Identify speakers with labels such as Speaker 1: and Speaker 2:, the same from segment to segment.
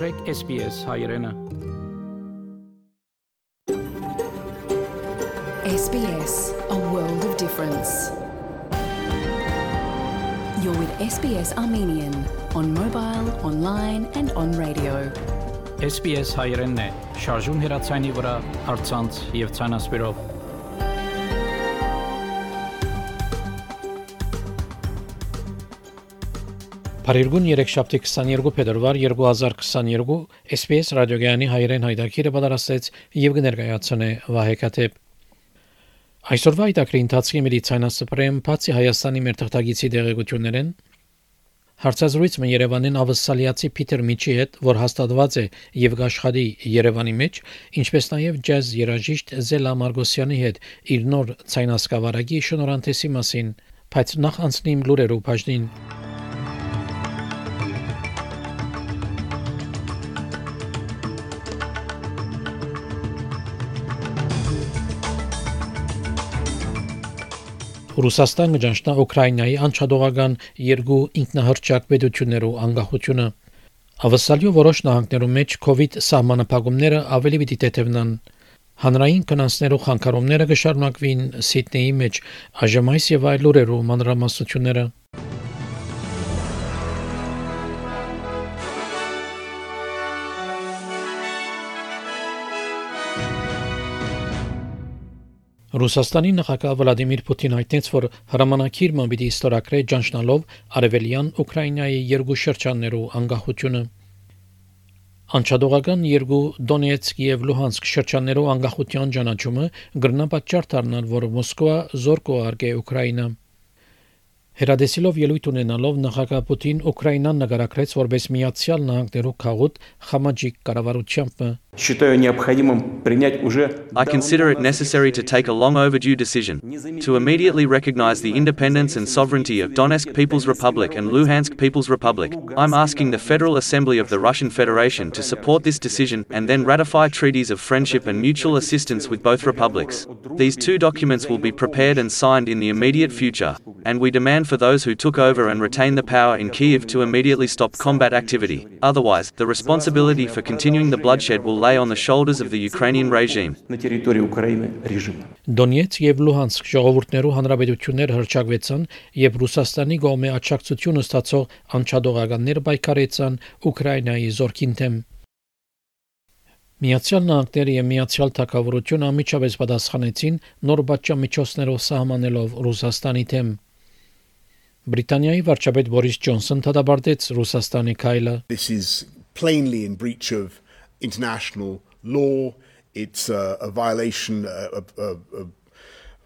Speaker 1: մտրեք SPS հայրենը։
Speaker 2: SBS, a world of difference. You're with SBS Armenian on mobile, online, and on radio.
Speaker 1: SPS հայրենն է, շարժուն հեռացանի վրա, արցանց եւ ցանասպիրով։ Փարիգուն 3 22 փետրվար 2022 SPS ռադիոգյանի հայրեն հայտակիրը պատրաստեց եւ կներկայացնե Վահե Կաթեփ Այսօրվա այդակրի ընթացքի մեդիցինասպրեմ բացի Հայաստանի մեր թղթագիտի դեղեցություններեն Հարցազրույցը Երևանին ավսալիացի Պիտեր Միչի հետ, որ հաստատված է եւ աշխատի Երևանի մեջ, ինչպես նաեւ ջազ երաժիշտ Զելա Մարգոսյանի հետ իր նոր ցայնասկավարագի շնորհանդեսի մասին, բայց նախ անցնիմ լուրերով բաժնին Ռուսաստանը ճանչնա Ուկրաինայի անչադողական երկու ինքնահռչակ պետություններու անկախությունը։ Ավսալյո որոշ նահանգներում մեջ COVID սահմանափակումները ավելի պիտի տետևնան։ Հանրային կնանցներու խանգարումները կշարունակվին Սիդնեի մեջ, այժմայս եւ այլ լուրերու մանրամասնությունները։ Ռուսաստանի նախագահ Վլադիմիր Պուտին հայտնեց, որ հրամանակիրը պիտի ստորագրե ճանչնալով արևելյան Ուկրաինայի երկու շրջաններու անկախությունը։ Անչադողական երկու Դոնեցկ եւ Լուհանսկ շրջաններու անկախության ճանաչումը գրնապատճառ դառնալ, որ Մոսկվա զոր կողարկե Ուկրաինա։ Հերադեսիլով ելույթ ունենալով նախագահ Պուտին Ուկրաինան նկարագրեց որպես Միացյալ Նահանգներու քաղուտ խամաջիկ կառավարությամբ
Speaker 3: I consider it necessary to take a long overdue decision to immediately recognize the independence and sovereignty of Donetsk People's Republic and Luhansk People's Republic. I'm asking the Federal Assembly of the Russian Federation to support this decision and then ratify treaties of friendship and mutual assistance with both republics. These two documents will be prepared and signed in the immediate future, and we demand for those who took over and retain the power in Kiev to immediately stop combat activity. Otherwise, the responsibility for continuing the bloodshed will lay on the shoulders of the Ukrainian regime.
Speaker 1: Դոնիեցկ եւ Լուհանսկ ժողովուրդներու հանրապետություններ հրճակվեցան, երբ Ռուսաստանի գոմե աճակցությունը ստացող անչադողականներ պայքարեցան Ուկրաինայի զորքին դեմ։ Միացյալ Նահանգները եւ Միացյալ Թագավորությունը ամիջապես պատասխանեցին նոր բաժամիջոցներով սահմանելով Ռուսաստանի դեմ։ Բրիտանիայի վարչապետ Բորիս Ջոնսոն դատապարտեց Ռուսաստանի քայլը.
Speaker 4: This is plainly in breach of international law. It's uh, a violation, a, a, a,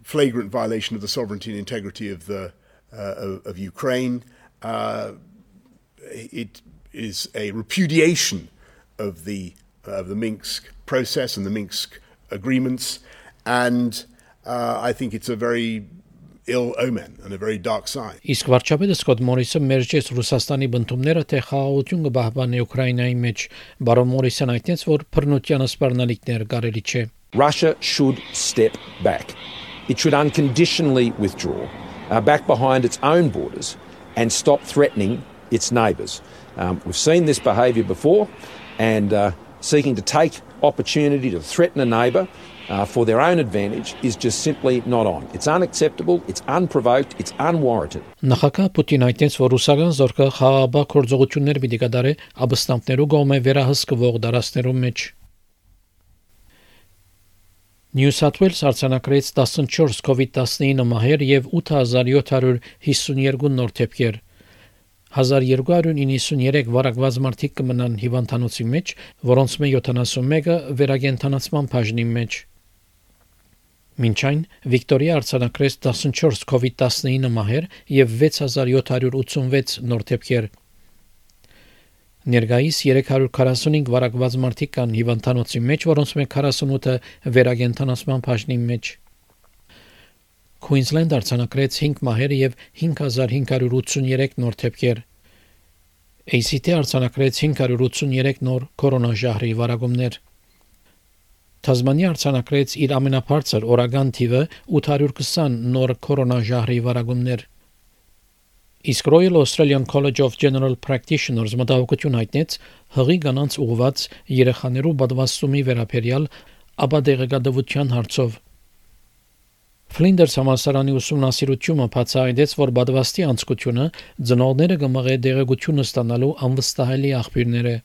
Speaker 4: flagrant violation of the sovereignty and integrity of the uh, of, of, Ukraine. Uh, it is a repudiation of the of the Minsk process and the Minsk agreements, and uh, I think it's a very ill omen and a very dark sign.
Speaker 1: Իսկ վարչապետը Սկոտ Մորիսը մերժեց Ռուսաստանի բնդումները թե խաղաղություն կբահբանի Ուկրաինայի մեջ։ Բարոն Մորիսն այդտենց որ բռնության սպառնալիքներ կարելի չէ։
Speaker 5: Russia should step back. It should unconditionally withdraw uh, back behind its own borders and stop threatening its neighbours. Um, we've seen this behaviour before, and uh, seeking to take opportunity to threaten a neighbour uh, for their own advantage is just simply not on. It's unacceptable, it's unprovoked, it's unwarranted.
Speaker 1: Նախագահ Պուտին այդտենց որ ռուսական զորքը խաղաղաբար կորձողություններ պիտի կատարե աբստամբներու կողմէ վերահսկվող դարաշներու մեջ։ Նյու Սաթ Ուելս արձանագրեց 14 COVID-19 մահեր եւ 8752 նոր դեպքեր։ 1293 վարակված մարդիկ կմնան հիվանդանոցի մեջ, որոնց մե 71-ը վերագենթանացման բաժնի մեջ։ Մինչ այն Վիկտորիա արձանագրեց 14 COVID-19 մահեր եւ 6786 նոր դեպքեր։ Ներգայիս 345 վարակված մարդիկ կան հիվանդանոցի մեջ, որոնց մեկ 48-ը վերագենթանացման բաժնի մեջ։ Queensland արձանագրեց 5 մահեր եւ 5583 նոր դեպքեր։ ACT արձանագրեց 583 նոր կորոնաժահրի վարակումներ։ Թազմանիա արձանագրեց իր ամենաբարձր օրական թիվը 820 նոր կորոնաժահրի վարակումներ։ Իսկ Royal Australian College of General Practitioners մտահոգություն հայտնեց հղի կանանց ուղված երեխաներու բադվաստումի վերաբերյալ աբադեղեկատվության հարցով Ֆլինդերս համալսարանի ուսումնասիրությունը բացահայտեց, որ բադվաստի անցկությունը ծնողները կմղե դեղեցությունը ստանալու անվստահելի աղբյուրներ է։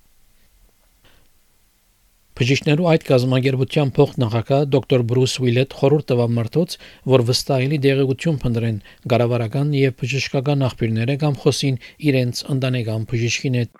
Speaker 1: Բժիշկներու այդ գազམ་ագերբության փոխնախագահ դոկտոր Բրուս Ուիլետ խորհուրդ տվավ մարդոց, որ վստահելի դեղեցություն փնտրեն գարավարական եւ բժշկական աղբյուրները կամ խոսին իրենց ընտանեկան բժշկին հետ։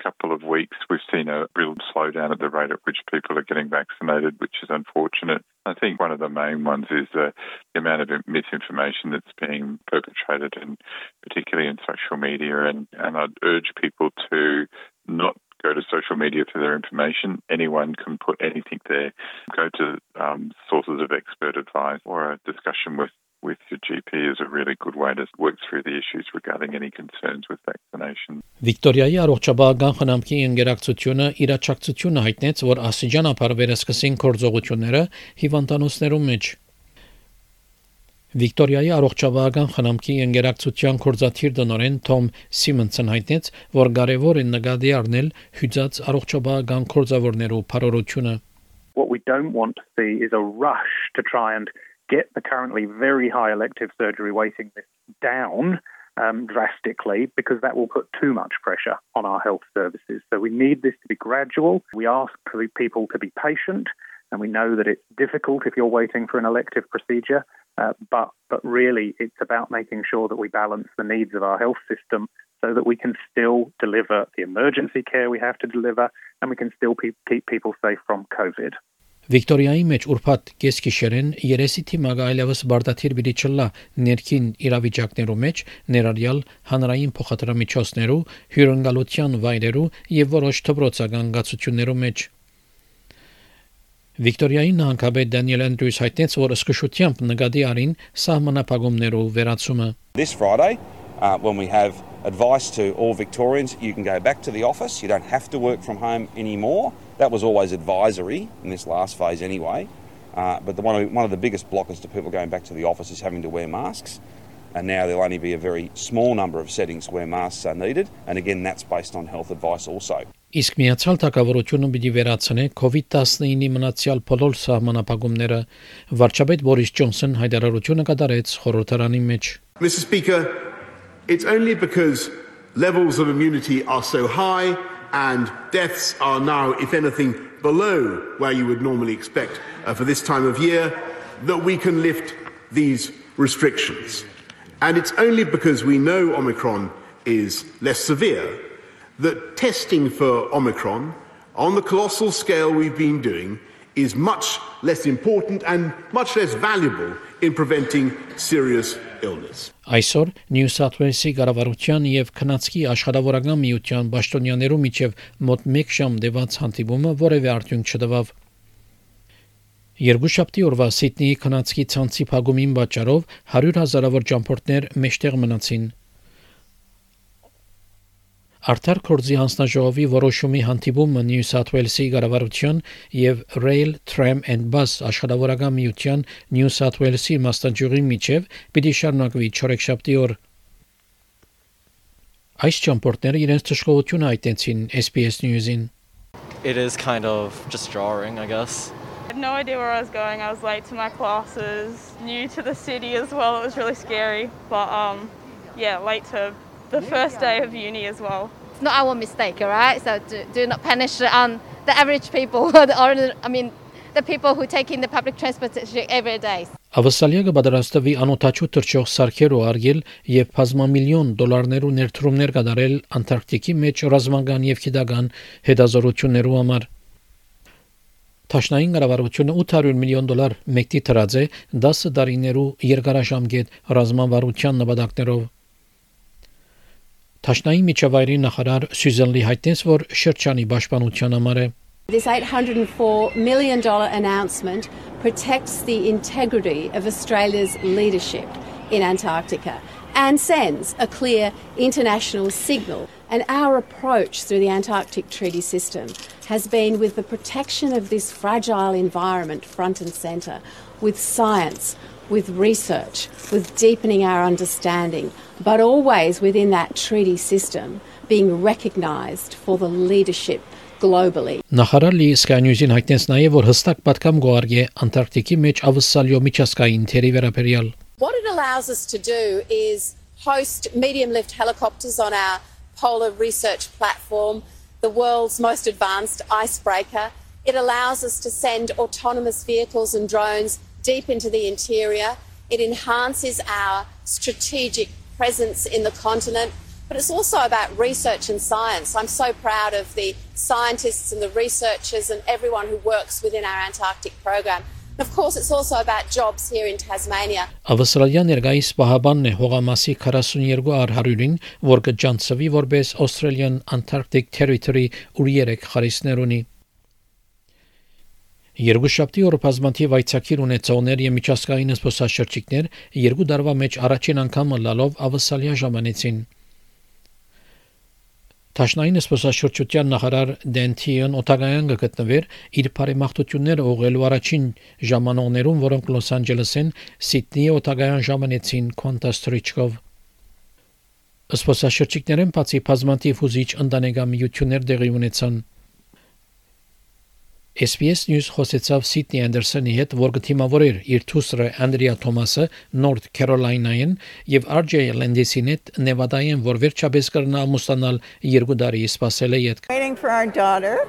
Speaker 6: couple of weeks, we've seen a real slowdown at the rate at which people are getting vaccinated, which is unfortunate. I think one of the main ones is uh, the amount of misinformation that's being perpetrated, and particularly in social media. And, and I'd urge people to not go to social media for their information. Anyone can put anything there. Go to um, sources of expert advice or a discussion with with your GP is a really good way to work through the issues regarding any concerns with vaccination.
Speaker 1: Վիկտորիայի առողջապահական խնամքի ընկերակցությունը իրաչակցությունը հայտնեց, որ աստիճանաբար վերսկսին կորձողությունները հիվանդանոցներում մեջ Վիկտորիայի առողջապահական խնամքի ընկերակցության կորզաթիր դնորեն Թոմ Սիմոնսն հայտնեց, որ կարևոր է նկատի առնել հյուծած առողջապահական կորձավորներու փարորությունը
Speaker 7: What we don't want to see is a rush to try and get the currently very high elective surgery waiting list down um, drastically because that will put too much pressure on our health services. So we need this to be gradual. We ask for people to be patient, and we know that it's difficult if you're waiting for an elective procedure. Uh, but but really, it's about making sure that we balance the needs of our health system so that we can still deliver the emergency care we have to deliver, and we can still pe- keep people safe from COVID.
Speaker 1: Վիկտորիայի մեջ ուրբաթ կեսգիշերեն երեսի թիմագը այլևս բարդաթիր բիդի չլա ներքին իրավիճակներու մեջ ներառյալ հանրային փոխադրամիջոցներու հյուրընկալության վայրերու եւ որոշ դպրոցական գացություններու մեջ Վիկտորիայի նահանգապետ Դանիել Անդրյուս հայտնեց, որ ըսկշությամբ նկատի արին սահմանապահումներով վերացումը
Speaker 8: This Friday uh, when we have advice to all Victorians you can go back to the office you don't have to work from home anymore That was always advisory in this last phase anyway. Uh, but the, one, of, one of the biggest blockers to people going back to the office is having to wear masks. And now there'll only be a very small number of settings where masks are needed. And again, that's based on health advice also.
Speaker 1: Իսկ միացյալ թակավորությունը պիտի վերացնե COVID-19-ի մնացյալ բոլոր սահմանապահումները վարչապետ Բորիս Ջոնսոն հայտարարությունը կատարեց խորհրդարանի մեջ
Speaker 4: Mr Speaker, it's only because levels of immunity are so high and deaths are now, if anything, below where you would normally expect uh, for this time of year, that we can lift these restrictions. And it's only because we know Omicron is less severe that testing for Omicron on the colossal scale we've been doing is much less important and much less valuable in preventing serious illness.
Speaker 1: Այսօր Նյու Սաթ Ուելսի կառավարության եւ քնածքի աշխարհավորական միության պաշտոնյաներու միջև մոտ 1 ժամ դեված հանդիպումը որևէ արդյունք չտվավ։ Երկուշաբթի օրվա Սիդնեի քնածքի ցանցի փակումին պատճառով 100 հազարավոր ճամփորդներ մեջտեղ մնացին։ Արդար կորձի հանձնաժողովի որոշումի հանդիպումը Նյու Սաթ Ուելսի կառավարության եւ Rail Tram and Bus աշխատավորական միության Նյու Սաթ Ուելսի մասնաճյուղի միջև պիտի շարունակվի չորեքշաբթի օր։ Այս ճամփորդները իրենց ճշգրտությունը այտենցին SBS News-ին։
Speaker 9: It is kind of just jarring, I guess.
Speaker 10: I had no idea where I was going. I was late to my classes, new to the city as well. It was really scary, but um, yeah, late to the first day of uni as well.
Speaker 11: It's not our mistake, all right? So do, do not punish um, the average people, the ordinary, I mean, the people who take in the public transportation every day.
Speaker 1: Ավասալիակը պատրաստվի անօթաչու թրջող սարքեր ու արգել եւ բազմամիլիոն դոլարներու ներդրումներ կատարել Անտարկտիկի մեջ ռազմական եւ քիդական հետազորություններու համար։ Տաշնային կառավարությունը 800 միլիոն դոլար մեկտի տրած է 10 տարիներու երկարաժամկետ ռազմավարության նպատակներով Տաշնայի միջավայրի նախարար Սյուզեն Լի հայտնեց, որ շրջանի պաշտպանության համար է
Speaker 12: This $804 million announcement protects the integrity of Australia's leadership in Antarctica and sends a clear international signal. And our approach through the Antarctic Treaty System has been with the protection of this fragile environment front and centre, with science, with research, with deepening our understanding, but always within that treaty system being recognised for the leadership globally.
Speaker 1: Նախարար Լի Sky News-ին հայտնեց նաև որ հստակ պատկամ գոհարգե Անտարկտիկի մեջ ավսալյո միջազգային թերի վերաբերյալ
Speaker 12: What it allows us to do is host medium lift helicopters on our polar research platform, the world's most advanced icebreaker. It allows us to send autonomous vehicles and drones deep into the interior. It enhances our strategic presence in the continent. But it's also about research and science. I'm so proud of the scientists and the researchers and everyone who works within our Antarctic program. Of course, it's also about jobs here in Tasmania.
Speaker 1: Ավստրալիա ներկայիս պահաբանն է հողամասի 42 առ 100-ին, որ կջանցվի որպես Australian Antarctic Territory ուր 3 խարիսներ ունի։ Երկուշաբթի օրը բազմաթիվ այցակիր ունեցողներ եւ միջազգային զբոսաշրջիկներ երկու դարվա մեջ առաջին անգամ լալով ավսալիա ժամանեցին։ Տաշնային սփոսաշրջության նախարար Դենթիոն Օտագայան գտնվեր իր բարեմաղթությունները ուղղելու առաջին ժամանողներում, որոնք Լոս Անջելեսին Սիդնեի Օտագայան ժամանեցին Կոնտաստրիչկով Սփոսաշրջիկներեն բացի բազմաթիվ հուզիչ ընտանեկան դեղի ունեցան SPS News խոսեցավ Սիդնի Անդերսոնի հետ, որ գտիմավորեր իր թուսրը Անդրիա Թոմասը Նորթ Քարոլինայեն եւ RJ Landis-ին հետ Նևադայեն, որ վերջապես կրնա ամուսնանալ երկու տարի սպասել է
Speaker 13: daughter.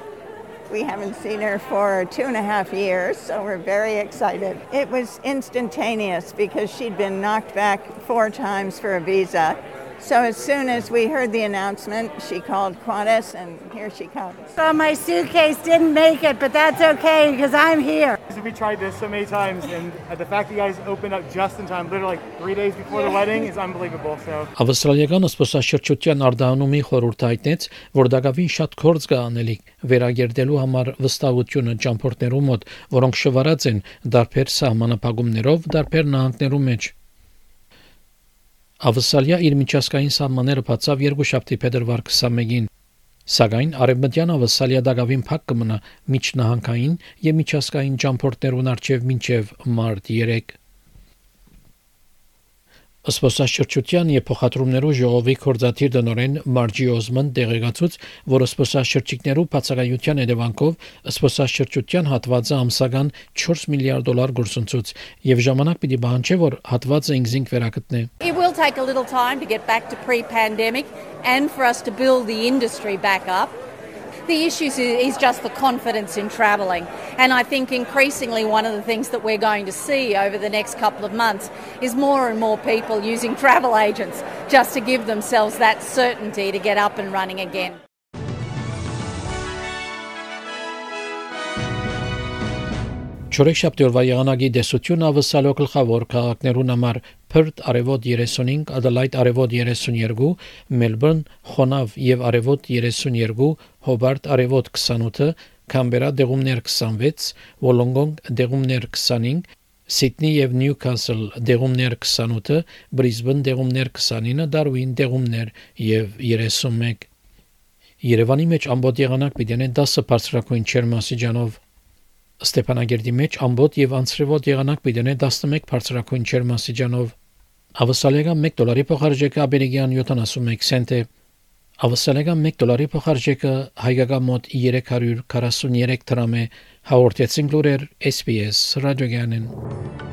Speaker 13: We haven't seen her for two and a half years, so we're very excited. It was instantaneous because she'd been knocked back four times for a visa. So as soon as we heard the announcement, she called Qantas, and here she comes.
Speaker 14: So my suitcase didn't make it, but that's okay because I'm here.
Speaker 15: We tried this so many times, and the fact that you guys opened up just in time, literally like three days before the wedding, is unbelievable. So.
Speaker 1: Ավստրալիական սպասաշրջության արդյունումի խորհուրդ հայտնեց, որ դակավին շատ կորձ կա անելիք վերագերտելու համար վստահությունը ճամփորդներու մոտ, որոնք շվարած են դարբեր սահմանապահումներով, դարբեր նահանգներու մեջ։ Ավսալիա իր միջազգային սահմանները բացավ երկուշաբթի փետրվար 21-ին։ Սակայն արևմտյան Ավսալիա դակավին փակ կմնա միջնահանգային եւ միջազգային ճամփորդներուն արչեւ մինչեւ մարտ 3 Սպասաշրջության եւ փոխադրումներու ժողովի կորզաթիր դնորեն Մարջի Օզման տեղեկացուց, որ սպասաշրջիկներու բացակայության հետևանքով սպասաշրջության հատվածը ամսական 4 միլիարդ դոլար գործընծուց եւ ժամանակ պիտի բանջե, որ հատվածը ինքզինք վերակտնե։
Speaker 16: It will take a little time to get back to pre-pandemic and for us to build the industry back up. The issue is just the confidence in travelling. And I think increasingly one of the things that we're going to see over the next couple of months is more and more people using travel agents just to give themselves that certainty to get up and running again.
Speaker 1: Չորեքշաբթի օրվա եղանակի դեսություն ավսալո գլխավոր քաղաքներուն համար Perth արևոտ 35, Adelaide արևոտ 32, Melbourne խոնավ եւ արևոտ 32, Hobart արևոտ 28, Canberra դեղումներ 26, Wollongong դեղումներ 25, Sydney եւ Newcastle դեղումներ 28, Brisbane դեղումներ 29, Darwin դեղումներ եւ 31 Երևանի մեջ ամբողջ եղանակ պիտի 10 բարձրակույն չերմասիջանով Ստեփանագերդի մեջ ամբողջ եւ անցրևոտ եղանակ պիտենե 11 բարձրակույն չերմասիջանով Ավսալեգան 1 դոլարի փոխարժեքը ամերիկյան 71 سنت է Ավսալեգան 1 դոլարի փոխարժեքը հայկական մոտ 343 դրամ է հաղորդեցին լուրեր SPS ռադիոգյանեն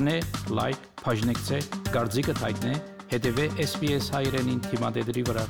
Speaker 17: Հավնե, լայք, բաժնեկցե, դարձիկը թայտնե, հետեւե SPS հայրենին թիմադեդի վրա։